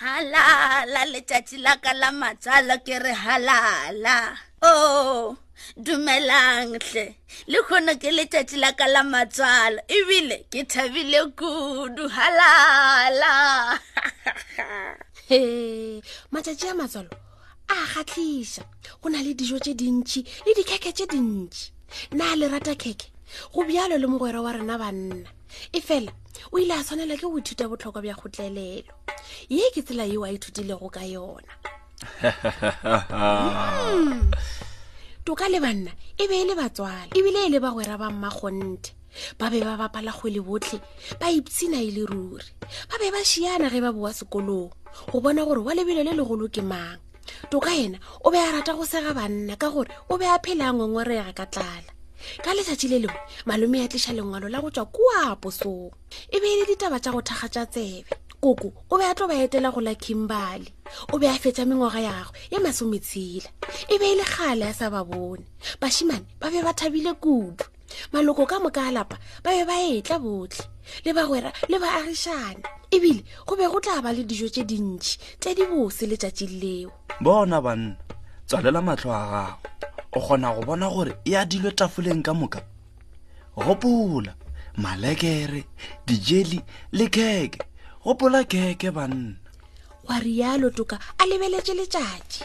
halala letšatši la ka la matswalo ke re halala o oh, dumelang hle le kgono ke letšatši la ka la matswalo ebile ke thabile kudu halala he matšatši a matswalo a kgatlhiša go na le dijo tše dintšhi le dikheke tše dintšhi na le rata kheke go bjalo le mogwera wa rena banna e fela o ile a tshwanela ke go ithuta botlhokwa bja kgotlelelo ye ke tsela yeo a ithutilego ka yona hmm. toka le banna e be e le batswala ebile e le bagwera ba mmakgonthe ba be ba bapala kgwele botlhe ba ipshina e le ruri ba be ba šiana ge ba boa sekolong go bona gore wa lebelo le legolo ke mang toka yena o be a rata go sega banna ka gore o be a phele a ngongorega ka tlala ka letšatši le lengwe malome ya tliša lengwalo la go tswa kua posong e be e le ditaba tša go thaga tša tsebe koko o be a tlo ba etela go la kimberly o be a fetša mengwaga ya gagwe ye masometshela e be e le gale a sa ba bone bašimane ba be ba thabile kudu maloko ka moka a lapa ba be ba etla botlhe le bagwera le ba agišane ebile go be go tla ba le dijo tše dintšhi tše di bose letšatšing leo bona banna tswalela matlho a gago o kgona go bona gore e adilwe tafoleng ka moka gopola malekere dijeli le keke gopola keke banna wa rialo toka a lebeletse letšatši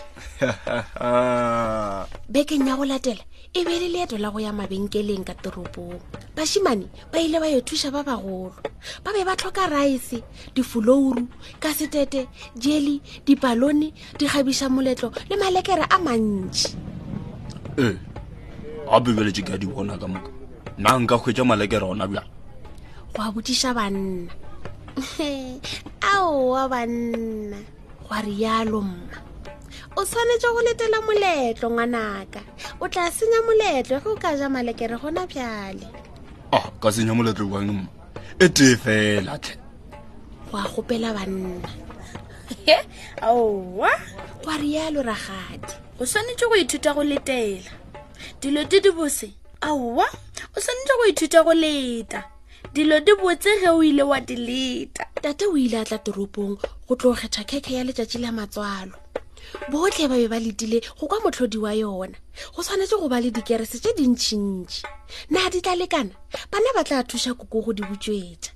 bekeng ya go latela e be e le leeto la go ya mabenkeleng ka toropong bashimane ba ile ba yo thuša ba bagolo ba be ba tlhoka rice difolouru ka setete jeli dipalone di kgabiša moletlo le malekere a mantši ee a bebeletše ke a di bona ka moka na nka kgwetša malekere gona bjang go a bodiša banna aowa banna gwa rialo mma o tshwanetse go letela moletlo ngwanaka o tla senya moletlo ge o ka ja malekere gona bjale a ah, ka senya moletlo bang mma e tee fela tle go a gopela banna aowa kwa rialo ragadi o swanetše go ithuta go letela dilo di di bose aowa o swanetše go ithuta go leta dilo di botse ge o ile wa di leta tate o ile a tla toropong go tlo kgetha khekhe ya letšatši la matswalo botlhe ba be ba letile go kwa motlhodi wa yona go tshwanetse go ba le dikerese tse dintšintši na di tla lekana bana ba tla thuša koko go di butswetša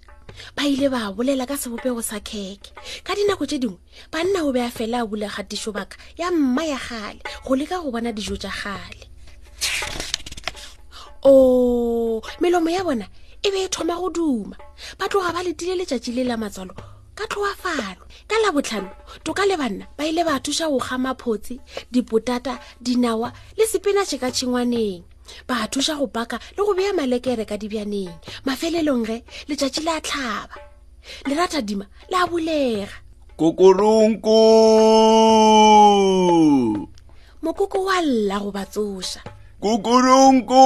ba ile ba bolela ka sebopego sa kheke ka dinako tše dingwe banna o be a fela a bule kgatišo baka ya mma ya gale go leka go bona dijo tša gale o oh, melomo ya bona e be e thoma go duma ba tloga ba letile letšatši le la matswalo ka tloafalo ka labotlhano toka le banna ba ile ba thuša go ga maphotse dipotata dinawa le sepinatše ka tšhengwaneng ba thuša go baka le go bea malekere ka dibjaneng mafelelong ge letšatši la tlhaba le rata dima la bulega kokoronko mokoko wa lla go ba tsoša kukurunku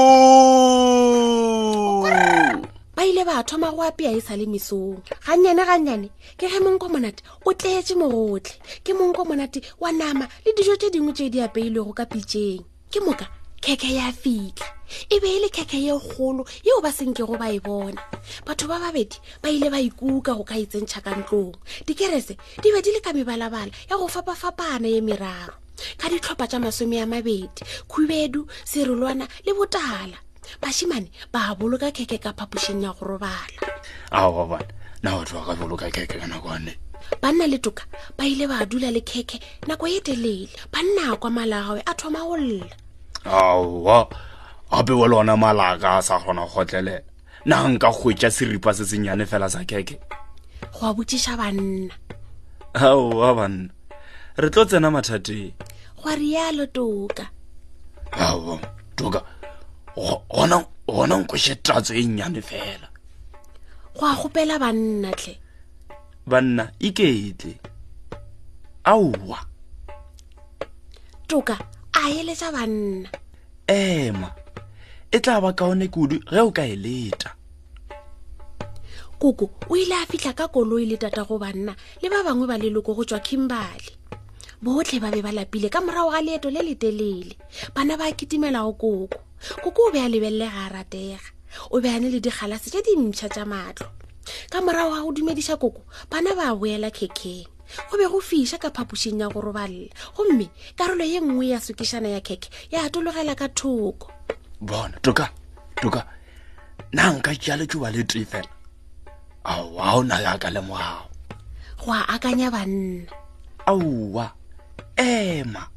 ba ile ba thoma go apea e sa le mesong gannyane gannyane ke ge monko monate o tleetse mogotlhe ke monko monate wa nama le dijo tse dingwe tse di apeilwego ka pitseng ke moka khekhe ya fitlha e be e le khekhe ye kgolo yeo ba senkego ba e bona batho ba babedi ba ile ba ikuka go ka e tsentšha ka ntlong dikerese di be di le ka mebalabala ya go fapafapana ye meraro ka ditlhopha tša masome ya mabedi khubedu serolwana le botala bashimane ba boloka keke ka phapošing ya go robala ao ba bona na batho ba ka boloka keke ka nako ane banna le toka ba ile ba dula le keke nako e telele banna a kwa malagawe a thoma go lla aowa gape wa lona malaka a sa kgona go kgotlelela na nka hwetša seripa se senyane fela sa keke go a botšiša banna aowa banna re tlo tsena mathateng go a rialo toka ao toka gona nkoše tatso e nnyane fela go a gopela banna tle banna iketle aowa toka a eletša banna ema e tla ba kaone kudu ge o ka e leta koko o ile a fitlha ka koloi le tata go banna le ba bangwe ba leloko go tswa kimberly botlhe ba be ba lapile ka morago ga leeto le le telele bana ba kitimela go koko koko o be a lebelele ga a ratega o be a ne le dikgalase tse dintšha tša matlo ka morago ga go dumediša koko bana ba boela khekheng go be go fiša ka phapošing ya go robalela gomme karolo ye nngwe ya sokišana ya keke ya atologela ka thoko bona toka toka na nka jale tšoba le tee fela aowa o na ya ka le mogago go a akanya banna aowa ema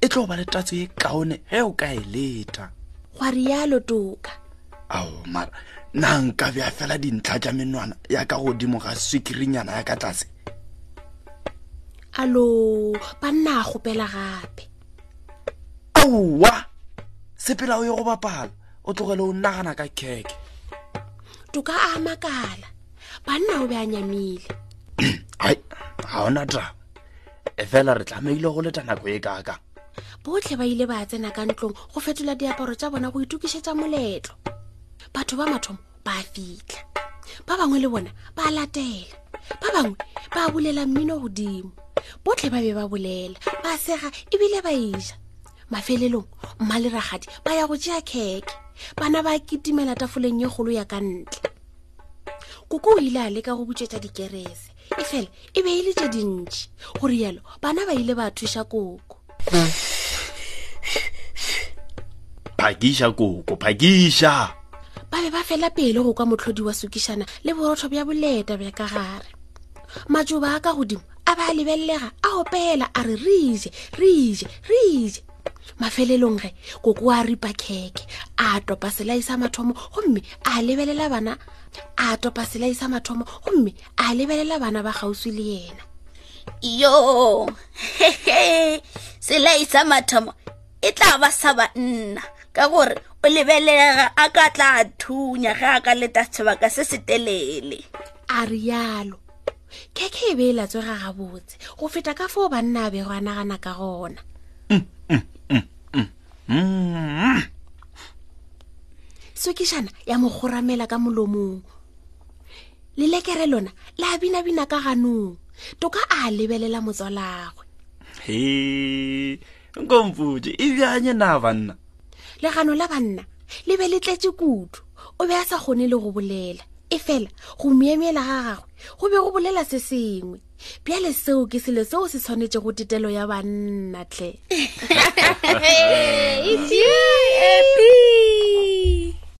e tlo ba le tatso e kaone ge o ka e leta gwa rialo toka ao mara na nka bja fela dintlha tša menwana ya ka godimo ga swikirinyana ya ka tlase alo banna a gopela gape aowa sepela o ye go bapala o tlogele o nagana ka keke toka a makala banna o be a nyamile ai ga ona taba efela re tlamehile go leta nako e kaka botlhe ba ile ba tsena ka ntlong go fetola diaparo tša bona go itokišetša moletlo batho ba mathomo ba fitlha ba bangwe le bona ba latela ba bangwe ba bolela mmino godimo botlhe ba be ba bolela ba sega ebile ba eja mafelelong mmaleragadi ba ya go tšea kheke bana ba kitimela tafoleng ye kgolo ya ka ntle koko o ile a leka go butšetša dikerese e fela e be e le tše dintši go rialo bana ba ile ba thuša koko phakiša koko phakiša ba be ba fela pele go kwa motlhodi wa sukišana le borotho bja boleta bja ka gare matšoba a ka godimo a ba a lebelelega a opela a re re je re je re je mafelelong ge koko a ripa kheke a topa selai sa mathomo gomme a lebelela bana a topa selai sa mathomo gomme a lebelela bana ba gausi le yena yo selai sa mathomo e tla ba sa banna ka gore o lebelega a ka tla thunya ge a ka leta sebaka se se telele a rialo ke ke e be e latswe ga gabotse go feta ka foo banna a bego a nagana ka gona sokišana ya mo kgoramela ka molomong lelekere lona la binabina ka ganong toka a lebelela motswalagwe he nkompotse e bjanye na banna legano la banna le be le tletse kudu o be a sa kgone le go bolela e fela go miemiela ga gagwe go be go bolela se sengwe bjale seo ke selo seo se tshwanetse go tetelo ya banna tle